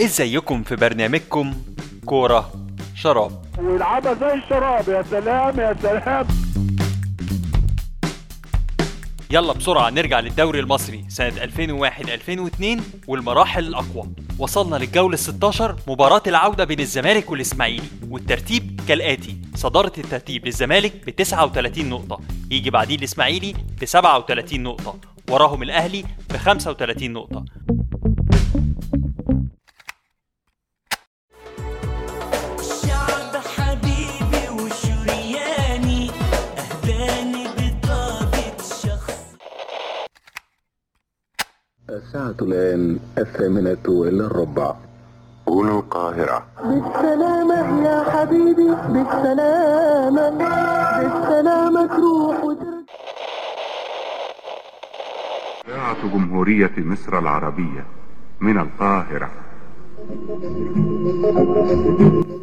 ازيكم في برنامجكم كورة شراب؟ ويلعبها زي الشراب يا سلام يا سلام. يلا بسرعة نرجع للدوري المصري سنة 2001-2002 والمراحل الأقوى. وصلنا للجولة 16 مباراة العودة بين الزمالك والإسماعيلي. والترتيب كالآتي صدارة الترتيب للزمالك ب 39 نقطة يجي بعديه الإسماعيلي ب 37 نقطة وراهم الأهلي ب 35 نقطة. الساعة الآن الثامنة إلا الربع القاهرة بالسلامة يا حبيبي بالسلامة بالسلامة تروح وترجع. إذاعة جمهورية مصر العربية من القاهرة.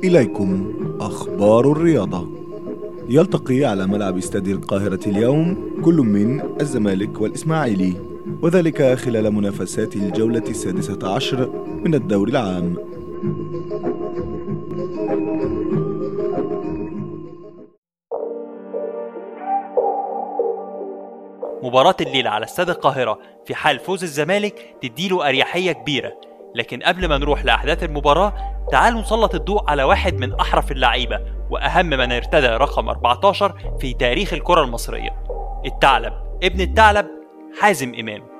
إليكم أخبار الرياضة. يلتقي على ملعب استاد القاهرة اليوم كل من الزمالك والإسماعيلي. وذلك خلال منافسات الجولة السادسة عشر من الدوري العام. مباراة الليلة على استاد القاهرة في حال فوز الزمالك تديله أريحية كبيرة. لكن قبل ما نروح لأحداث المباراة تعالوا نسلط الضوء على واحد من أحرف اللعيبة وأهم من ارتدى رقم 14 في تاريخ الكرة المصرية. الثعلب ابن الثعلب حازم إمام.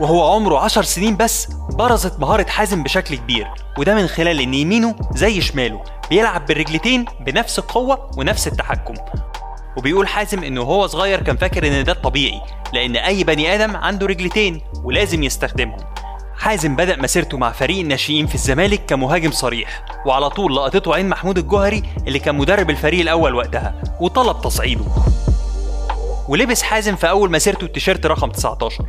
وهو عمره 10 سنين بس برزت مهارة حازم بشكل كبير وده من خلال إن يمينه زي شماله بيلعب بالرجلتين بنفس القوة ونفس التحكم. وبيقول حازم إنه هو صغير كان فاكر إن ده الطبيعي لأن أي بني آدم عنده رجلتين ولازم يستخدمهم. حازم بدأ مسيرته مع فريق الناشئين في الزمالك كمهاجم صريح وعلى طول لقطته عين محمود الجوهري اللي كان مدرب الفريق الأول وقتها وطلب تصعيده. ولبس حازم في أول مسيرته التيشيرت رقم 19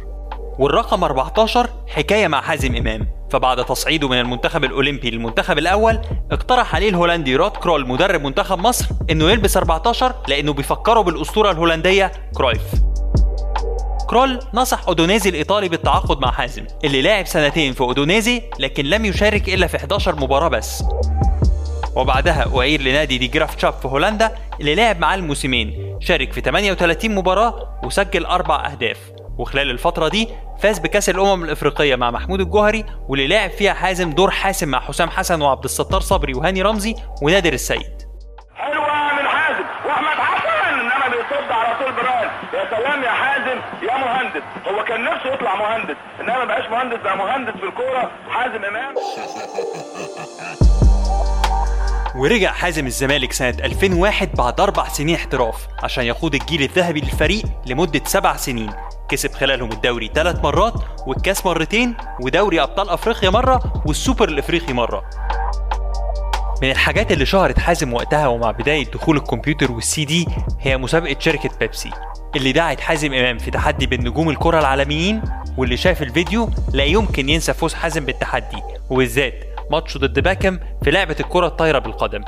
والرقم 14 حكاية مع حازم إمام. فبعد تصعيده من المنتخب الأولمبي للمنتخب الأول اقترح عليه الهولندي رود كرول مدرب منتخب مصر إنه يلبس 14 لأنه بيفكره بالأسطورة الهولندية كرويف. كرول نصح أودونيزي الإيطالي بالتعاقد مع حازم اللي لعب سنتين في أودونيزي لكن لم يشارك إلا في 11 مباراة بس. وبعدها أعير لنادي دي جرافشاب في هولندا اللي لعب معاه لموسمين شارك في 38 مباراة وسجل أربع أهداف. وخلال الفترة دي فاز بكأس الأمم الإفريقية مع محمود الجوهري واللي لعب فيها حازم دور حاسم مع حسام حسن وعبد الستار صبري وهاني رمزي ونادر السيد. حلوة من حازم وأحمد حسن إنما بيصد على طول بران يا سلام يا حازم يا مهندس. هو كان نفسه يطلع مهندس إنما ما بقاش مهندس بقى مهندس في الكورة. حازم إمام. ورجع حازم الزمالك سنة 2001 بعد أربع سنين احتراف عشان يقود الجيل الذهبي للفريق لمدة سبع سنين. كسب خلالهم الدوري ثلاث مرات والكاس مرتين ودوري أبطال أفريقيا مرة والسوبر الإفريقي مرة. من الحاجات اللي شهرت حازم وقتها ومع بداية دخول الكمبيوتر والسي دي هي مسابقة شركة بيبسي اللي دعت حازم إمام في تحدي بين نجوم الكرة العالميين واللي شاف الفيديو لا يمكن ينسى فوز حازم بالتحدي وبالذات ماتش ضد بيكهام في لعبة الكرة الطايرة بالقدم.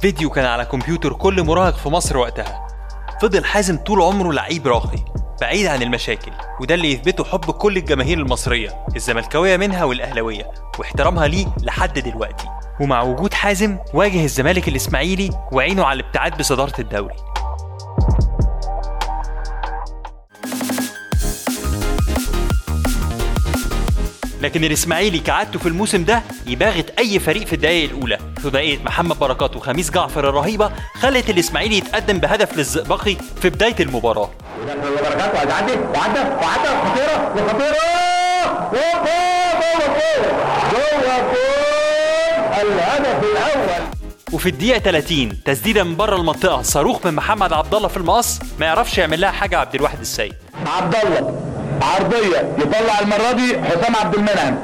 فيديو كان على كمبيوتر كل مراهق في مصر وقتها. فضل حازم طول عمره لعيب راقي. بعيد عن المشاكل وده اللي يثبته حب كل الجماهير المصرية الزملكاوية منها والأهلاوية واحترامها ليه لحد دلوقتي. ومع وجود حازم واجه الزمالك الإسماعيلي وعينه على الابتعاد بصدارة الدوري. لكن الإسماعيلي كعادته في الموسم ده يباغت أي فريق في الدقائق الأولى. ثنائيه محمد بركات وخميس جعفر الرهيبة خلت الإسماعيلي يتقدم بهدف للزئبقي في بداية المباراة. وفي الدقيقة 30 تسديده من بره المنطقة صاروخ من محمد عبد الله في المقص ما يعرفش يعمل لها حاجة عبد الواحد السيد. عبد الله. عرضية يطلع المرة دي حسام عبد المنعم.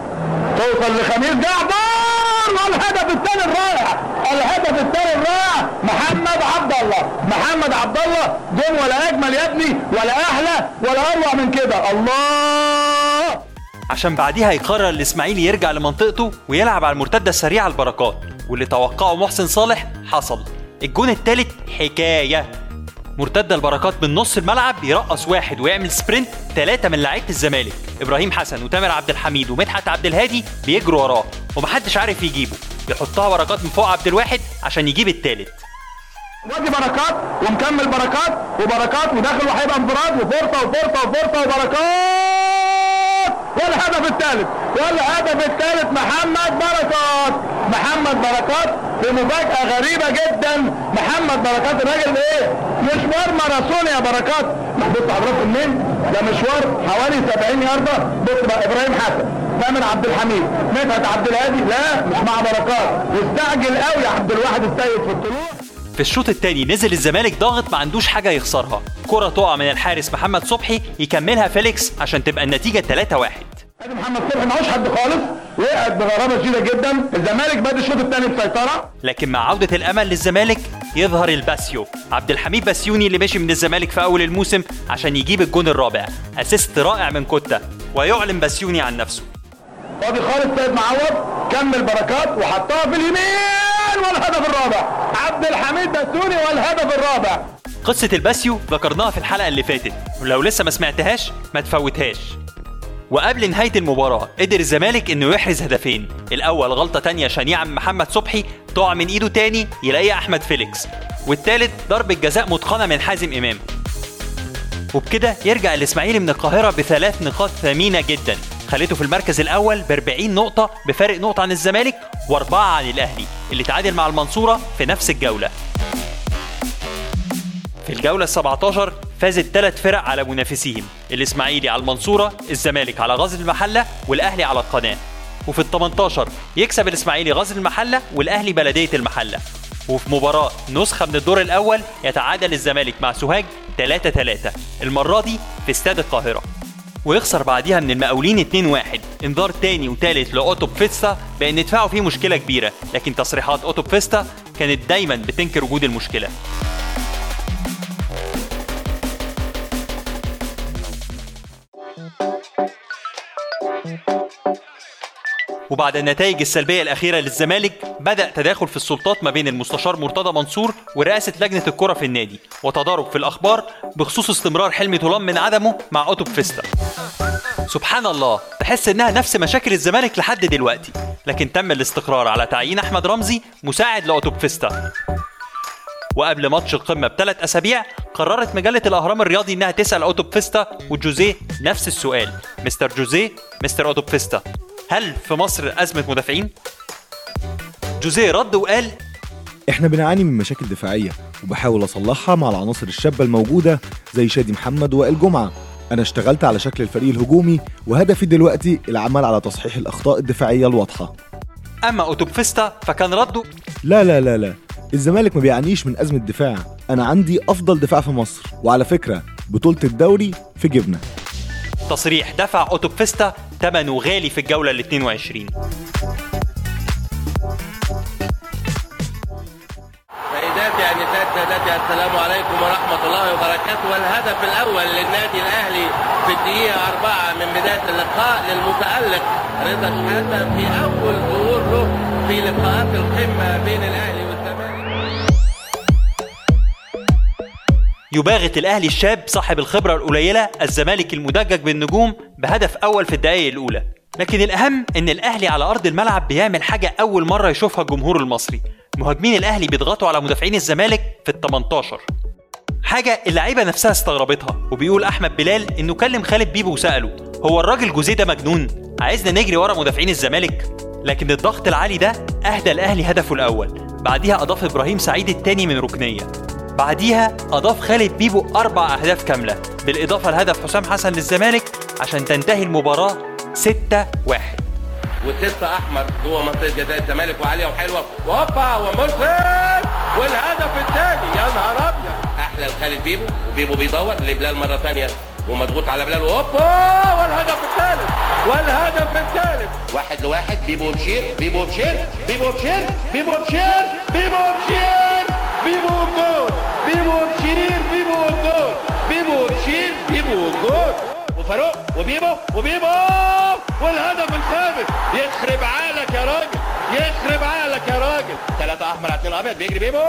توصل لخميس جعبان والهدف الثاني الرائع. الهدف الثاني الرائع محمد عبد الله. محمد عبد الله جون ولا أجمل يا ابني ولا أحلى ولا أروع من كده. الله! عشان بعديها يقرر الإسماعيلي يرجع لمنطقته ويلعب على المرتدة السريعة لبركات واللي توقعه محسن صالح حصل. الجون الثالث حكاية. مرتدة لبركات من نص الملعب يرقص واحد ويعمل sprint ثلاثة من لعيبة الزمالك. إبراهيم حسن وتامر عبد الحميد ومدحت عبد الهادي بيجروا وراه ومحدش عارف يجيبه. يحطها بركات من فوق عبد الواحد عشان يجيب الثالث وادي بركات ومكمل بركات وبركات وداخل وهيبقى انفراد وفرصة وفرصة وفرصة وبركات! والهدف الثالث. والهدف الثالث محمد بركات. محمد بركات في مفاجأة غريبة جدا. محمد بركات الراجل إيه؟ مشوار ماراثون يا بركات. بص حضراتكم منين؟ ده مشوار حوالي 70 ياردة. بص بقى إبراهيم حسن. تامر عبد الحميد. مدحت عبد الهادي؟ لا مش مع بركات. واستعجل قوي يا عبد الواحد السيد في الطلوع في الشوط الثاني نزل الزمالك ضاغط ما عندوش حاجة يخسرها. كرة تقع من الحارس محمد صبحي يكملها فيليكس عشان تبقى النتيجة 3-1 ادي محمد صبحي معهوش حد خالص وقعت بغرابة شديدة جدا. الزمالك بدأ الشوط الثاني بسيطرة. لكن مع عودة الأمل للزمالك يظهر الباسيو. عبد الحميد بسيوني اللي مشي من الزمالك في أول الموسم عشان يجيب الجون الرابع. assist رائع من كوتا ويعلن بسيوني عن نفسه. فاضي خالص سيد معوض. كمل بركات وحطها في اليمين والهدف الرابع. عبد الحميد بسيوني والهدف الرابع. قصة الباسيو ذكرناها في الحلقة اللي فاتت. ولو لسه ما سمعتهاش ما تفوتهاش. وقبل نهاية المباراة قدر الزمالك إنه يحرز هدفين. الأول غلطة تانية شنيعة من محمد صبحي تقع من إيده تاني يلاقيها أحمد فيليكس. والتالت ضربة جزاء متقنة من حازم إمام. وبكده يرجع الإسماعيلي من القاهرة بثلاث نقاط ثمينة جدا. خليته في المركز الأول ب 40 نقطة بفارق نقطة عن الزمالك وأربعة عن الأهلي اللي تعادل مع المنصورة في نفس الجولة. في الجولة ال 17 فازت ثلاث فرق على منافسيهم الإسماعيلي على المنصورة الزمالك على غزل المحلة والأهلي على القناة. وفي ال 18 يكسب الإسماعيلي غزل المحلة والأهلي بلدية المحلة. وفي مباراة نسخة من الدور الأول يتعادل الزمالك مع سوهاج 3 3 المرة دي في استاد القاهرة. ويخسر بعديها من المقاولين 2-1 انذار تاني وتالت لأوتو بفيستر بأن دفاعه فيه مشكلة كبيرة لكن تصريحات أوتو بفيستر كانت دايما بتنكر وجود المشكلة. وبعد النتائج السلبية الأخيرة للزمالك بدأ تداخل في السلطات ما بين المستشار مرتضى منصور ورئاسة لجنة الكرة في النادي وتضارب في الأخبار بخصوص استمرار حلمي طولان من عدمه مع أوتو بفيستر. سبحان الله تحس إنها نفس مشاكل الزمالك لحد دلوقتي لكن تم الاستقرار على تعيين أحمد رمزي مساعد لأوتو بفيستر. وقبل ماتش القمة بثلاث أسابيع قررت مجلة الأهرام الرياضي إنها تسأل أوتو بفيستر وجوزيه نفس السؤال. مستر جوزيه مستر أوتو بفيستر هل في مصر أزمة مدافعين؟ جوزيه رد وقال إحنا بنعاني من مشاكل دفاعية وبحاول أصلحها مع العناصر الشابة الموجودة زي شادي محمد وائل جمعة أنا اشتغلت على شكل الفريق الهجومي وهدفي دلوقتي العمل على تصحيح الأخطاء الدفاعية الواضحة. أما أوتو بفيستر فكان رده لا لا لا لا. الزمالك ما بيعانيش من أزمة دفاع. أنا عندي أفضل دفاع في مصر. وعلى فكرة بطولة الدوري في جبنة تصريح دفع أوتوب فيستا ثمنه غالي في الجولة ال 22 سيداتي انسات سادتي السلام عليكم ورحمة الله وبركاته والهدف الأول للنادي الأهلي في الدقيقة أربعة من بداية اللقاء للمتألق رضا شحاته في أول ظهور له في لقاءات القمة بين الأهلي يباغت الأهلي الشاب صاحب الخبرة القليلة الزمالك المدجج بالنجوم بهدف أول في الدقايق الأولى. لكن الأهم إن الأهلي على أرض الملعب بيعمل حاجة أول مرة يشوفها الجمهور المصري. مهاجمين الأهلي بيضغطوا على مدافعين الزمالك في ال 18 حاجة اللعيبة نفسها استغربتها وبيقول أحمد بلال إنه كلم خالد بيبو وسأله هو الراجل جوزيه ده مجنون؟ عايزنا نجري ورا مدافعين الزمالك؟ لكن الضغط العالي ده أهدى الأهلي هدفه الأول. بعديها أضاف إبراهيم سعيد التاني من ركنية. بعديها أضاف خالد بيبو أربع أهداف كاملة بالإضافة لهدف حسام حسن للزمالك عشان تنتهي المباراة 6 1 وستة أحمر جوه منطقة جزاء الزمالك وعاليه وحلوة. وهوبا ومرسل والهدف الثاني يا نهار أبيض! أحلى لخالد بيبو. وبيبو بيدور لبلال مرة ثانية ومضغوط على بلال. وهوبا والهدف الثالث! والهدف الثالث! واحد لواحد بيبو بشير بيبو بشير بيبو بشير بيبو بشير بيبو بشير! بيبو الجول بيبو بشير بيبو الجول بيبو بشير بيبو الجول وفاروق وبيبو وبيبو والهدف الخامس يخرب عقلك يا راجل يخرب عقلك يا راجل ثلاثة أحمر على اثنين أبيض بيجري بيبو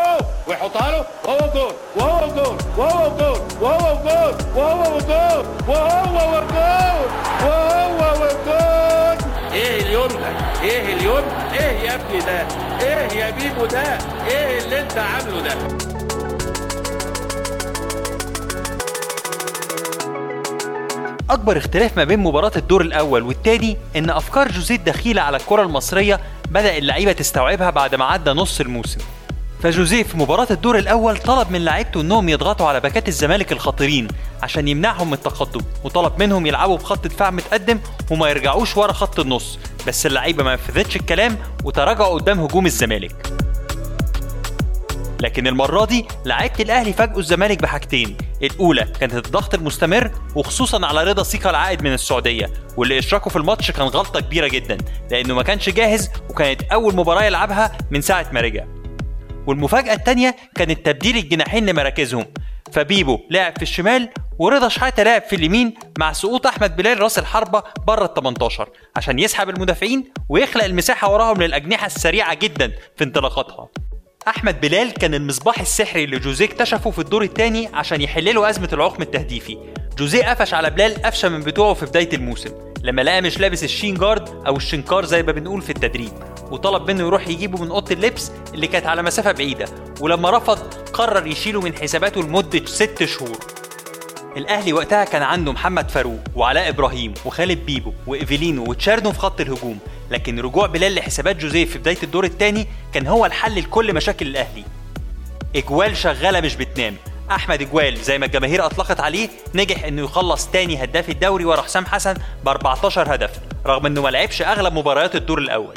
ويحطها له وهو جول وهو جول وهو جول وهو جول وهو جول وهو جول وهو جول إيه اليوم ده؟ إيه اليوم؟ إيه يا ابني ده؟ إيه يا بيبو ده؟ إيه اللي انت عامله ده؟ أكبر اختلاف ما بين مباراة الدور الأول والتاني إن أفكار جوزيه الدخيلة على الكرة المصرية بدا اللعيبة تستوعبها بعد ما عدى نص الموسم فجوزيه في مباراة الدور الأول طلب من لعيبته إنهم يضغطوا على باكات الزمالك الخطيرين عشان يمنعهم من التقدم وطلب منهم يلعبوا بخط دفاع متقدم وما يرجعوش ورا خط النص. بس اللعيبة ما نفذتش الكلام وتراجعوا قدام هجوم الزمالك. لكن المرة دي لعيبة الأهلي فاجئوا الزمالك بحاجتين. الأولى كانت الضغط المستمر وخصوصا على رضا سيكا العائد من السعودية واللي إشراكه في الماتش كان غلطة كبيرة جدا لأنه ما كانش جاهز وكانت أول مباراة يلعبها من ساعة ما رجع. والمفاجأة التانية كانت تبديل الجناحين لمراكزهم. فبيبو لعب في الشمال ورضا شحاتة لعب في اليمين مع سقوط أحمد بلال راس الحربة بره ال 18 عشان يسحب المدافعين ويخلق المساحة وراهم للأجنحة السريعة جدا في انطلاقاتها. أحمد بلال كان المصباح السحري اللي جوزيه اكتشفه في الدور الثاني عشان يحل له أزمة العقم التهديفي. جوزيه قفش على بلال قفشة من بتوعه في بداية الموسم لما لقى مش لابس ال shin guard أو الشنكار زي ما بنقول في التدريب. وطلب منه يروح يجيبه من أوضة اللبس اللي كانت على مسافة بعيدة ولما رفض قرر يشيله من حساباته لمدة ست شهور. الأهلي وقتها كان عنده محمد فاروق وعلاء إبراهيم وخالد بيبو وأفيلينو وتشارنو في خط الهجوم. لكن رجوع بلال لحسابات جوزيه في بداية الدور الثاني كان هو الحل لكل مشاكل الأهلي. اجوان شغالة مش بتنام. أحمد اجوان زي ما الجماهير أطلقت عليه نجح إنه يخلص تاني هداف الدوري ورا حسام حسن ب 14 هدف رغم إنه ما لعبش أغلب مباريات الدور الأول.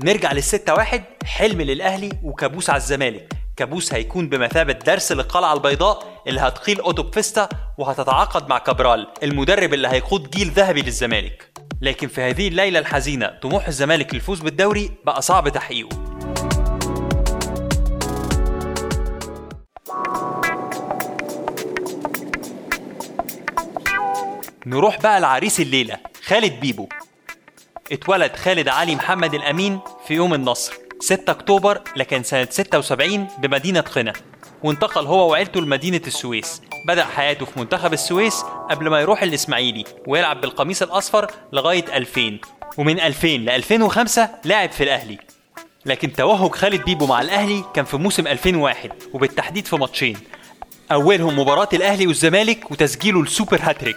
نرجع للستة واحد حلم للأهلي وكابوس على الزمالك. كابوس هيكون بمثابة درس للقلعة البيضاء اللي هتقيل أوتو بفيستا وهتتعاقد مع كابرال المدرب اللي هيقود جيل ذهبي للزمالك. لكن في هذه الليلة الحزينة طموح الزمالك للفوز بالدوري بقى صعب تحقيقه. نروح بقى لعريس الليلة خالد بيبو. اتولد خالد علي محمد الأمين في يوم النصر 6 أكتوبر لكن سنة 76 بمدينة قنا. وانتقل هو وعيلته لمدينة السويس. بدأ حياته في منتخب السويس قبل ما يروح الإسماعيلي ويلعب بالقميص الأصفر لغاية 2000 ومن 2000 ل 2005 لعب في الأهلي. لكن توهج خالد بيبو مع الأهلي كان في موسم 2001 وبالتحديد في ماتشين. أولهم مباراة الأهلي والزمالك وتسجيله السوبر هاتريك.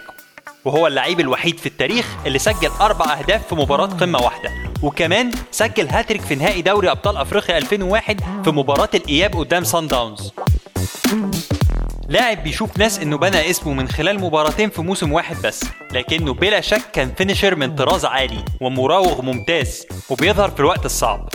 وهو اللعيب الوحيد في التاريخ اللي سجل أربع أهداف في مباراة قمة واحدة. وكمان سجل هاتريك في نهائي دوري أبطال أفريقيا 2001 في مباراة الإياب قدام صن داونز لاعب بيشوف ناس إنه بنى اسمه من خلال مباراتين في موسم واحد بس لكنه بلا شك كان finisher من طراز عالي ومراوغ ممتاز وبيظهر في الوقت الصعب.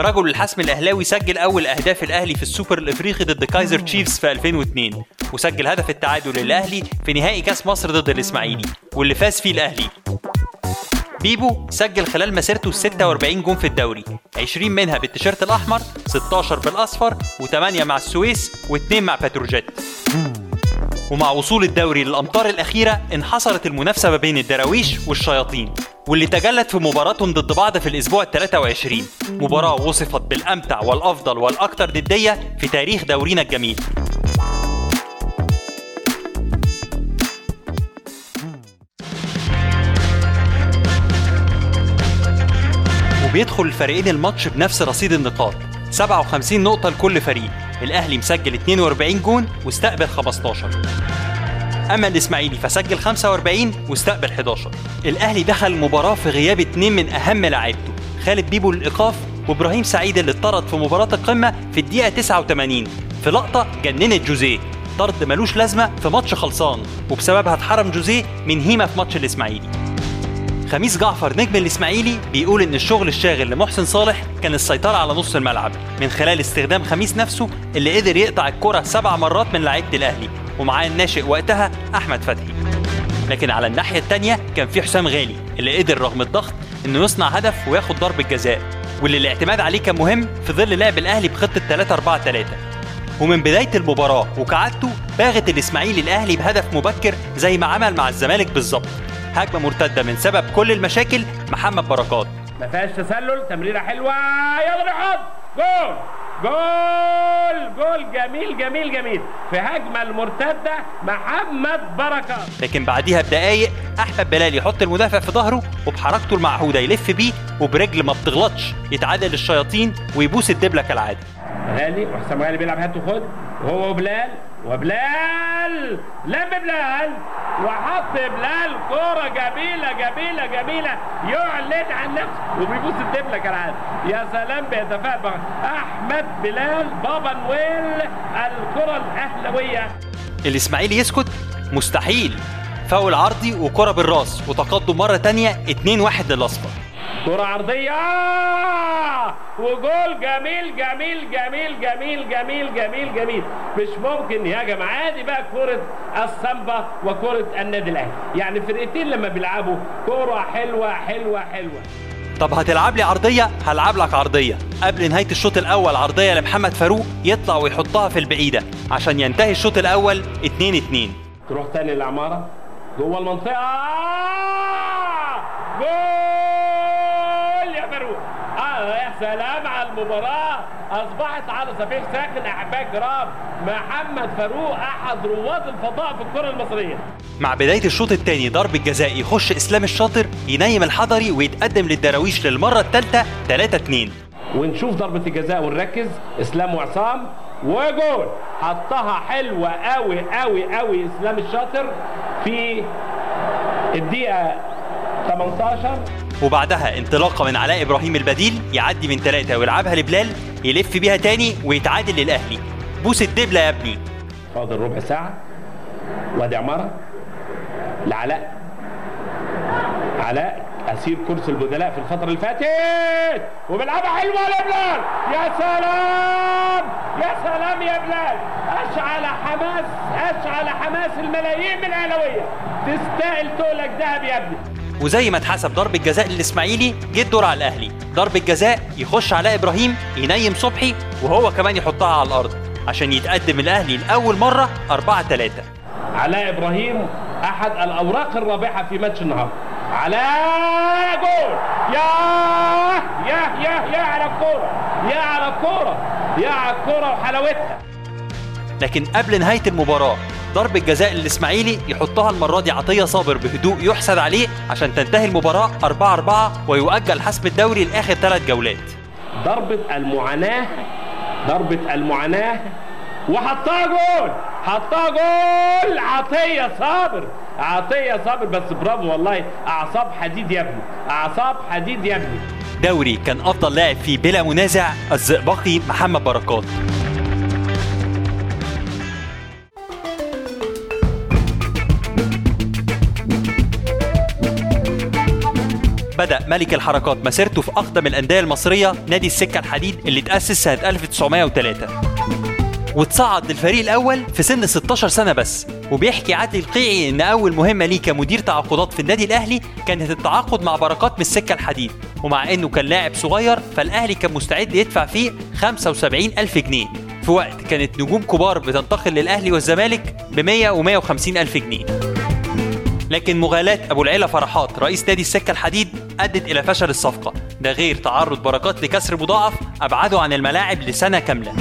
رجل الحسم الأهلاوي سجل أول أهداف الأهلي في السوبر الإفريقي ضد كايزر تشيفز في 2002 وسجل هدف التعادل للاهلي في نهائي كأس مصر ضد الإسماعيلي واللي فاز فيه الأهلي. بيبو سجل خلال مسيرته 46 جون في الدوري. 20 منها بالتيشيرت الأحمر 16 بالأصفر و8 مع السويس و2 مع بتروجيت. ومع وصول الدوري للامتار الأخيرة انحصرت المنافسة ما بين الدراويش والشياطين واللي تجلت في مباراتهم ضد بعض في الأسبوع ال 23 مباراة وصفت بالأمتع والأفضل والأكثر نديه في تاريخ دورينا الجميل. وبيدخل الفريقين الماتش بنفس رصيد النقاط. 57 نقطة لكل فريق. الأهلي مسجل 42 جون واستقبل 15 أما الإسماعيلي فسجل 45 واستقبل 11 الأهلي دخل المباراة في غياب اتنين من أهم لاعيبته خالد بيبو للإيقاف وإبراهيم سعيد اللي اتطرد في مباراة القمة في الدقيقة 89 في لقطة جننت جوزيه. طرد ملوش لازمة في ماتش خلصان وبسببها اتحرم جوزيه من هيمة في ماتش الإسماعيلي. خميس جعفر نجم الإسماعيلي بيقول إن الشغل الشاغل لمحسن صالح كان السيطرة على نص الملعب من خلال استخدام خميس نفسه اللي قدر يقطع الكرة سبع مرات من لعيبة الأهلي ومعاه الناشئ وقتها أحمد فتحي. لكن على الناحية الثانية كان في حسام غالي اللي قدر رغم الضغط إنه يصنع هدف وياخد ضربة جزاء واللي الاعتماد عليه كان مهم في ظل لعب الأهلي بخطة 3 4 3 ومن بداية المباراة وكعادته باغت الإسماعيلي الأهلي بهدف مبكر زي ما عمل مع الزمالك بالظبط. هجمة مرتدة من سبب كل المشاكل محمد بركات. ما فيهاش تسلل تمريرة حلوة. يلا يحط جول. جول. جول جميل جميل جميل. في هجمة المرتدة محمد بركات. لكن بعديها بدقايق أحمد بلال يحط المدافع في ظهره وبحركته المعهودة يلف بيه وبرجل ما بتغلطش يتعادل الشياطين ويبوس الدبلة كالعادة. غالي وحسام غالي بيلعب هات وخد وهو وبلال. وبلال لم بلال. وحط بلال كرة جميلة جميلة جميلة. يعلن عن نفسه. وبيبوس الدبلة كالعادة. يا سلام بيتفائل بقى. أحمد بلال بابا نويل الكرة الأهلوية الاسماعيلي يسكت مستحيل. فاول عرضي وكرة بالراس. وتقدم مرة تانية 2-1 للأصفر. كرة عرضية. وجول جميل جميل جميل جميل جميل جميل جميل. مش ممكن يهاجم عادي بقى كرة السامبا وكرة النادي الأهلي. يعني فرقتين لما بيلعبوا كرة حلوة حلوة حلوة. طب هتلعب لي عرضية؟ هلعب لك عرضية. قبل نهاية الشوط الأول عرضية لمحمد فاروق يطلع ويحطها في البعيدة عشان ينتهي الشوط الأول 2-2 تروح تاني للعمارة؟ جوه المنطقة. جول يا فاروق آه يا سلام على المباراة. أصبحت على صفيح ساخن أحباء الكرام محمد فاروق أحد رواد الفضاء في الكرة المصرية. مع بداية الشوط الثاني ضرب الجزاء يخش إسلام الشاطر ينيم الحضري ويتقدم للدراويش للمرة الثالثة 3-2 ونشوف ضربة الجزاء ونركز. إسلام وعصام وجول. حطها حلوة قوي قوي قوي إسلام الشاطر في الدقيقة 18 وبعدها انطلاقة من علاء إبراهيم البديل يعدي من ثلاثة ويلعبها لبلال يلف بيها تاني ويتعادل للأهلي. بوس الدبلة يا ابني. فاضل ربع ساعة. وادي عمارة. لعلاء. علاء أسير كرسي البدلاء في الفترة اللي فاتت. وبيلعبها حلوة لبلال. يا سلام! يا سلام يا بلال. أشعل حماس أشعل حماس الملايين من الأهلاوية. تستاهل تقلك ذهب يا ابني. وزي ما اتحسب ضربة جزاء للإسماعيلي جه الدور على الأهلي. ضربة جزاء يخش علاء إبراهيم ينيم صبحي وهو كمان يحطها على الأرض عشان يتقدم الأهلي لأول مرة 4 3 علاء إبراهيم أحد الأوراق الرابحة في ماتش النهارده. علاء جول! يا يا يا يا على الكورة! يا على الكورة! يا على الكورة وحلاوتها! لكن قبل نهاية المباراة ضربة جزاء للإسماعيلي يحطها المرة دي عطية صابر بهدوء يحسد عليه عشان تنتهي المباراة 4 4 ويؤجل حسم الدوري لآخر ثلاث جولات. ضربة المعاناة ضربة المعاناة وحطها جول حطها جول عطية صابر عطية صابر بس برافو والله أعصاب حديد يا ابني أعصاب حديد يا ابني. دوري كان أفضل لاعب فيه بلا منازع الزئبقي محمد بركات. ملك الحركات مسيرته في أقدم الأندية المصرية نادي السكة الحديد اللي تأسس سنة 1903 وتصعد للفريق الأول في سن 16 سنة بس وبيحكي عادل القيعي إن أول مهمة ليه كمدير تعاقدات في النادي الأهلي كانت التعاقد مع بركات من السكة الحديد. ومع إنه كان لاعب صغير فالأهلي كان مستعد يدفع فيه 75 ألف جنيه. في وقت كانت نجوم كبار بتنتقل للأهلي والزمالك ب 100 و 150 ألف جنيه. لكن مغالاة أبو العلا فرحات رئيس نادي السكة الحديد أدت إلى فشل الصفقة. ده غير تعرض بركات لكسر مضاعف أبعده عن الملاعب لسنة كاملة.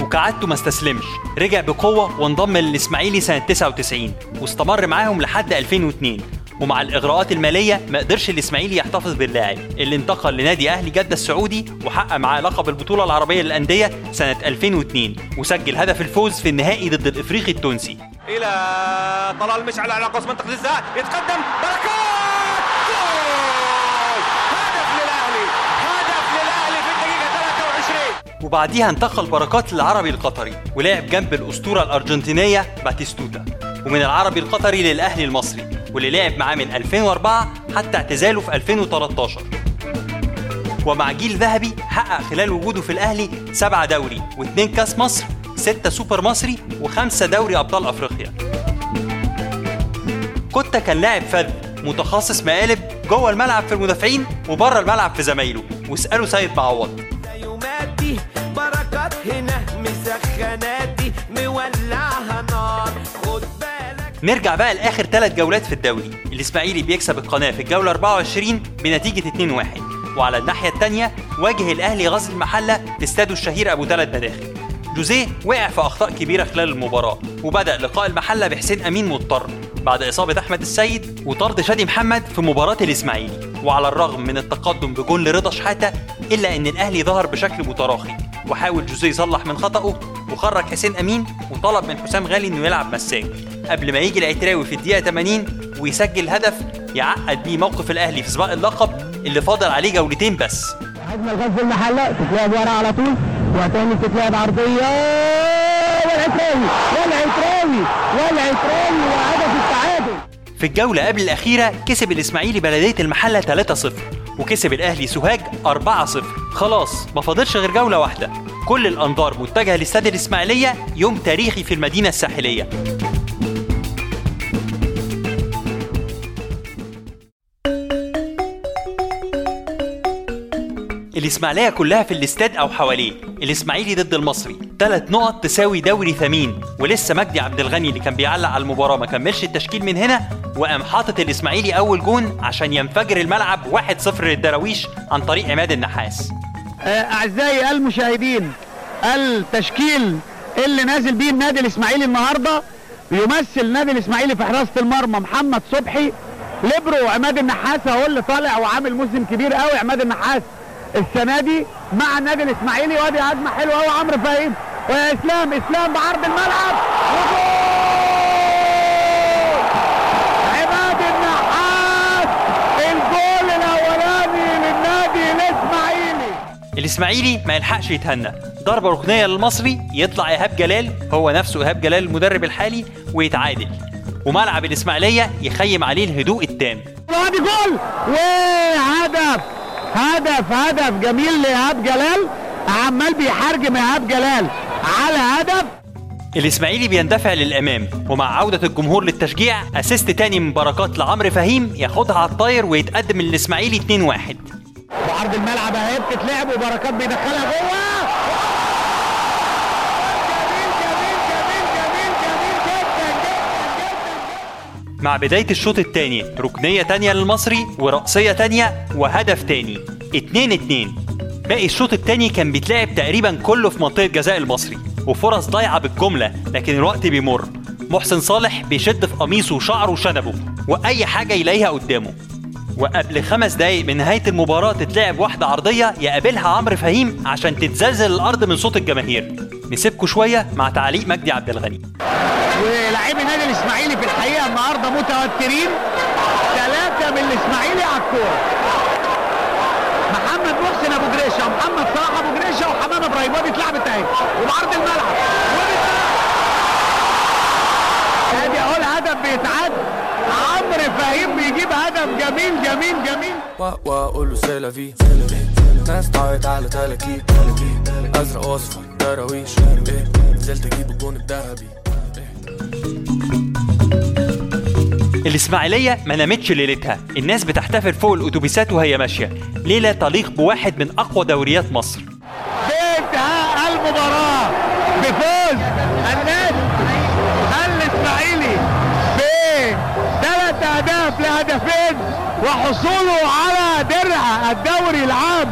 وكعادته ما استسلمش. رجع بقوة وانضم للإسماعيلي سنة 99 واستمر معاهم لحد 2002 ومع الإغراءات المالية ما قدرش الإسماعيلي يحتفظ باللاعب. اللي انتقل لنادي أهلي جدة السعودي وحقق معاه لقب البطولة العربية للأندية سنة 2002 وسجل هدف الفوز في النهائي ضد الإفريقي التونسي. إلى طلال مشعل على قوس منطقة الجزاء يتقدم. بركات جول هدف للاهلي هدف للاهلي في الدقيقه 23 وبعديها انتقل بركات للعربي القطري ولعب جنب الأسطورة الأرجنتينية باتيستوتا ومن العربي القطري للأهلي المصري واللي لعب معاه من 2004 حتى اعتزاله في 2013 ومع جيل ذهبي حقق خلال وجوده في الأهلي سبعة دوري واثنين كاس مصر ستة سوبر مصري وخمسة دوري أبطال أفريقيا. كوتا كان لاعب فذ متخصص مقالب جوه الملعب في المدافعين وبره الملعب في زمايله واسألوا سيد معوض. هنا مسخناتي مولعها نرجع بقى لآخر ثلاث جولات في الدوري. الإسماعيلي بيكسب القناة في الجولة 24 بنتيجة 2-1 وعلى الناحية الثانية واجه الأهلي غزل المحلة في استاده الشهير أبو ثلاث مداخل جوزيه وقع في أخطاء كبيرة خلال المباراة وبدأ لقاء المحلة بحسين أمين مضطر. بعد إصابة أحمد السيد وطرد شادي محمد في مباراة الإسماعيلي. وعلى الرغم من التقدم بجول لرضا شحاتة إلا إن الأهلي ظهر بشكل متراخي. وحاول جوزيه يصلح من خطأه وخرج حسين أمين وطلب من حسام غالي إنه يلعب مساك. قبل ما يجي العتراوي في الدقيقة 80 ويسجل هدف يعقد بيه موقف الأهلي في سباق اللقب اللي فاضل عليه جولتين بس. هجمة لغزل المحلة تتلعب ورا على طول وتاني تتلعب عرضية والعتراوي والعتراوي والعتراوي وهدف التعادل. في الجولة قبل الأخيرة كسب الإسماعيلي بلدية المحلة 3-0 وكسب الأهلي سوهاج 4-0 خلاص ما فاضلش غير جولة واحدة. كل الأنظار متجهة لاستاد الإسماعيلية يوم تاريخي في المدينة الساحلية. الإسماعيلية كلها في الاستاد أو حواليه. الإسماعيلي ضد المصري. ثلاث نقط تساوي دوري ثمين. ولسه مجدي عبد الغني اللي كان بيعلق على المباراة ما كملش التشكيل من هنا وقام حاطط الإسماعيلي أول جون عشان ينفجر الملعب 1-0 للدراويش عن طريق عماد النحاس. أعزائي المشاهدين التشكيل اللي نازل بيه النادي الإسماعيلي النهارده يمثل النادي الإسماعيلي في حراسة المرمى محمد صبحي. ليبرو عماد النحاس هو اللي طالع وعامل موسم كبير قوي عماد النحاس السنة دي مع النادي الإسماعيلي وأدي هجمة حلوة قوي عمرو فهيم. واسلام إسلام بعرض الملعب وجول عماد النحاس الجول الاولاني للنادي الإسماعيلي ما يلحقش يتهنى. ضربة ركنية للمصري يطلع إيهاب جلال هو نفسه إيهاب جلال المدرب الحالي ويتعادل. وملعب الإسماعيلية يخيم عليه الهدوء التام. وادي جول! وهدف هدف! هدف جميل لايهاب جلال. عمال بيحرجم ايهاب جلال. على هدف! الإسماعيلي بيندفع للأمام ومع عودة الجمهور للتشجيع أسيست تاني من بركات لعمرو فهيم ياخدها على الطاير ويتقدم الإسماعيلي 2-1 وعرض الملعب اهي بتتلعب وبركات بيدخلها جوه. مع بداية الشوط الثاني ركنية تانية للمصري ورأسية تانية وهدف تاني. 2 2 باقي الشوط الثاني كان بيتلعب تقريبا كله في منطقة جزاء المصري وفرص ضايعة بالجملة لكن الوقت بيمر. محسن صالح بيشد في قميصه وشعره وشنبه وأي حاجة يلاقيها قدامه. وقبل خمس دقايق من نهاية المباراة تتلعب واحدة عرضية يقابلها عمرو فهيم عشان تتزلزل الأرض من صوت الجماهير. نسيبكم شوية مع تعليق مجدي عبد الغني. ولاعبي النادي الإسماعيلي في الحقيقة النهارده متوترين. ثلاثة من الإسماعيلي على الكوره محمد محسن أبو جريشة ومحمد صلاح أبو جريشة وحمام إبراهيم. وادي اتلعبت أهي. وبعرض الملعب. أدي اهو الهدف بيتعد عمرو فهيم بيجيب هدف جميل جميل جميل. واقول له سي لا في. ناس طايت على تلاكيك أزرق وأصفر دراويش إيه، نزلت أجيب الجون الذهبي. الإسماعيلية ما نامتش ليلتها. الناس بتحتفل فوق الأتوبيسات وهي ماشية. ليلة تليق بواحد من أقوى دوريات مصر. بانتهاء المباراة. وحصوله على درع الدوري العام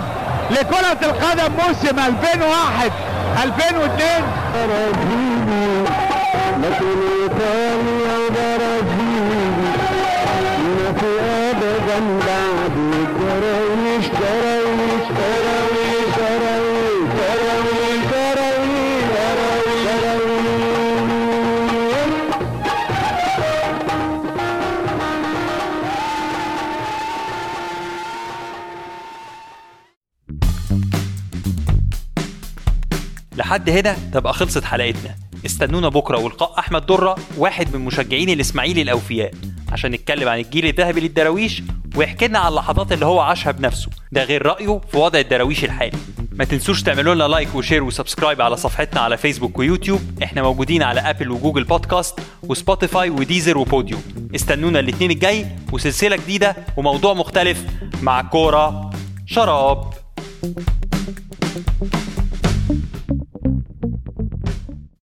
لكرة القدم موسم 2001 2002 لحد هنا؟ تبقى خلصت حلقتنا. استنونا بكرة ولقاء أحمد درة واحد من مشجعين الإسماعيلي الأوفياء عشان نتكلم عن الجيل الذهبي للدراويش ويحكي لنا عن اللحظات اللي هو عاشها بنفسه. ده غير رأيه في وضع الدراويش الحالي. ما تنسوش تعملوا لنا like و share و subscribe على صفحتنا على فيسبوك ويوتيوب. إحنا موجودين على آبل وجوجل بودكاست وسبوتيفاي وديزر وبوديو. استنونا الاثنين الجاي وسلسلة جديدة وموضوع مختلف مع كورة شراب.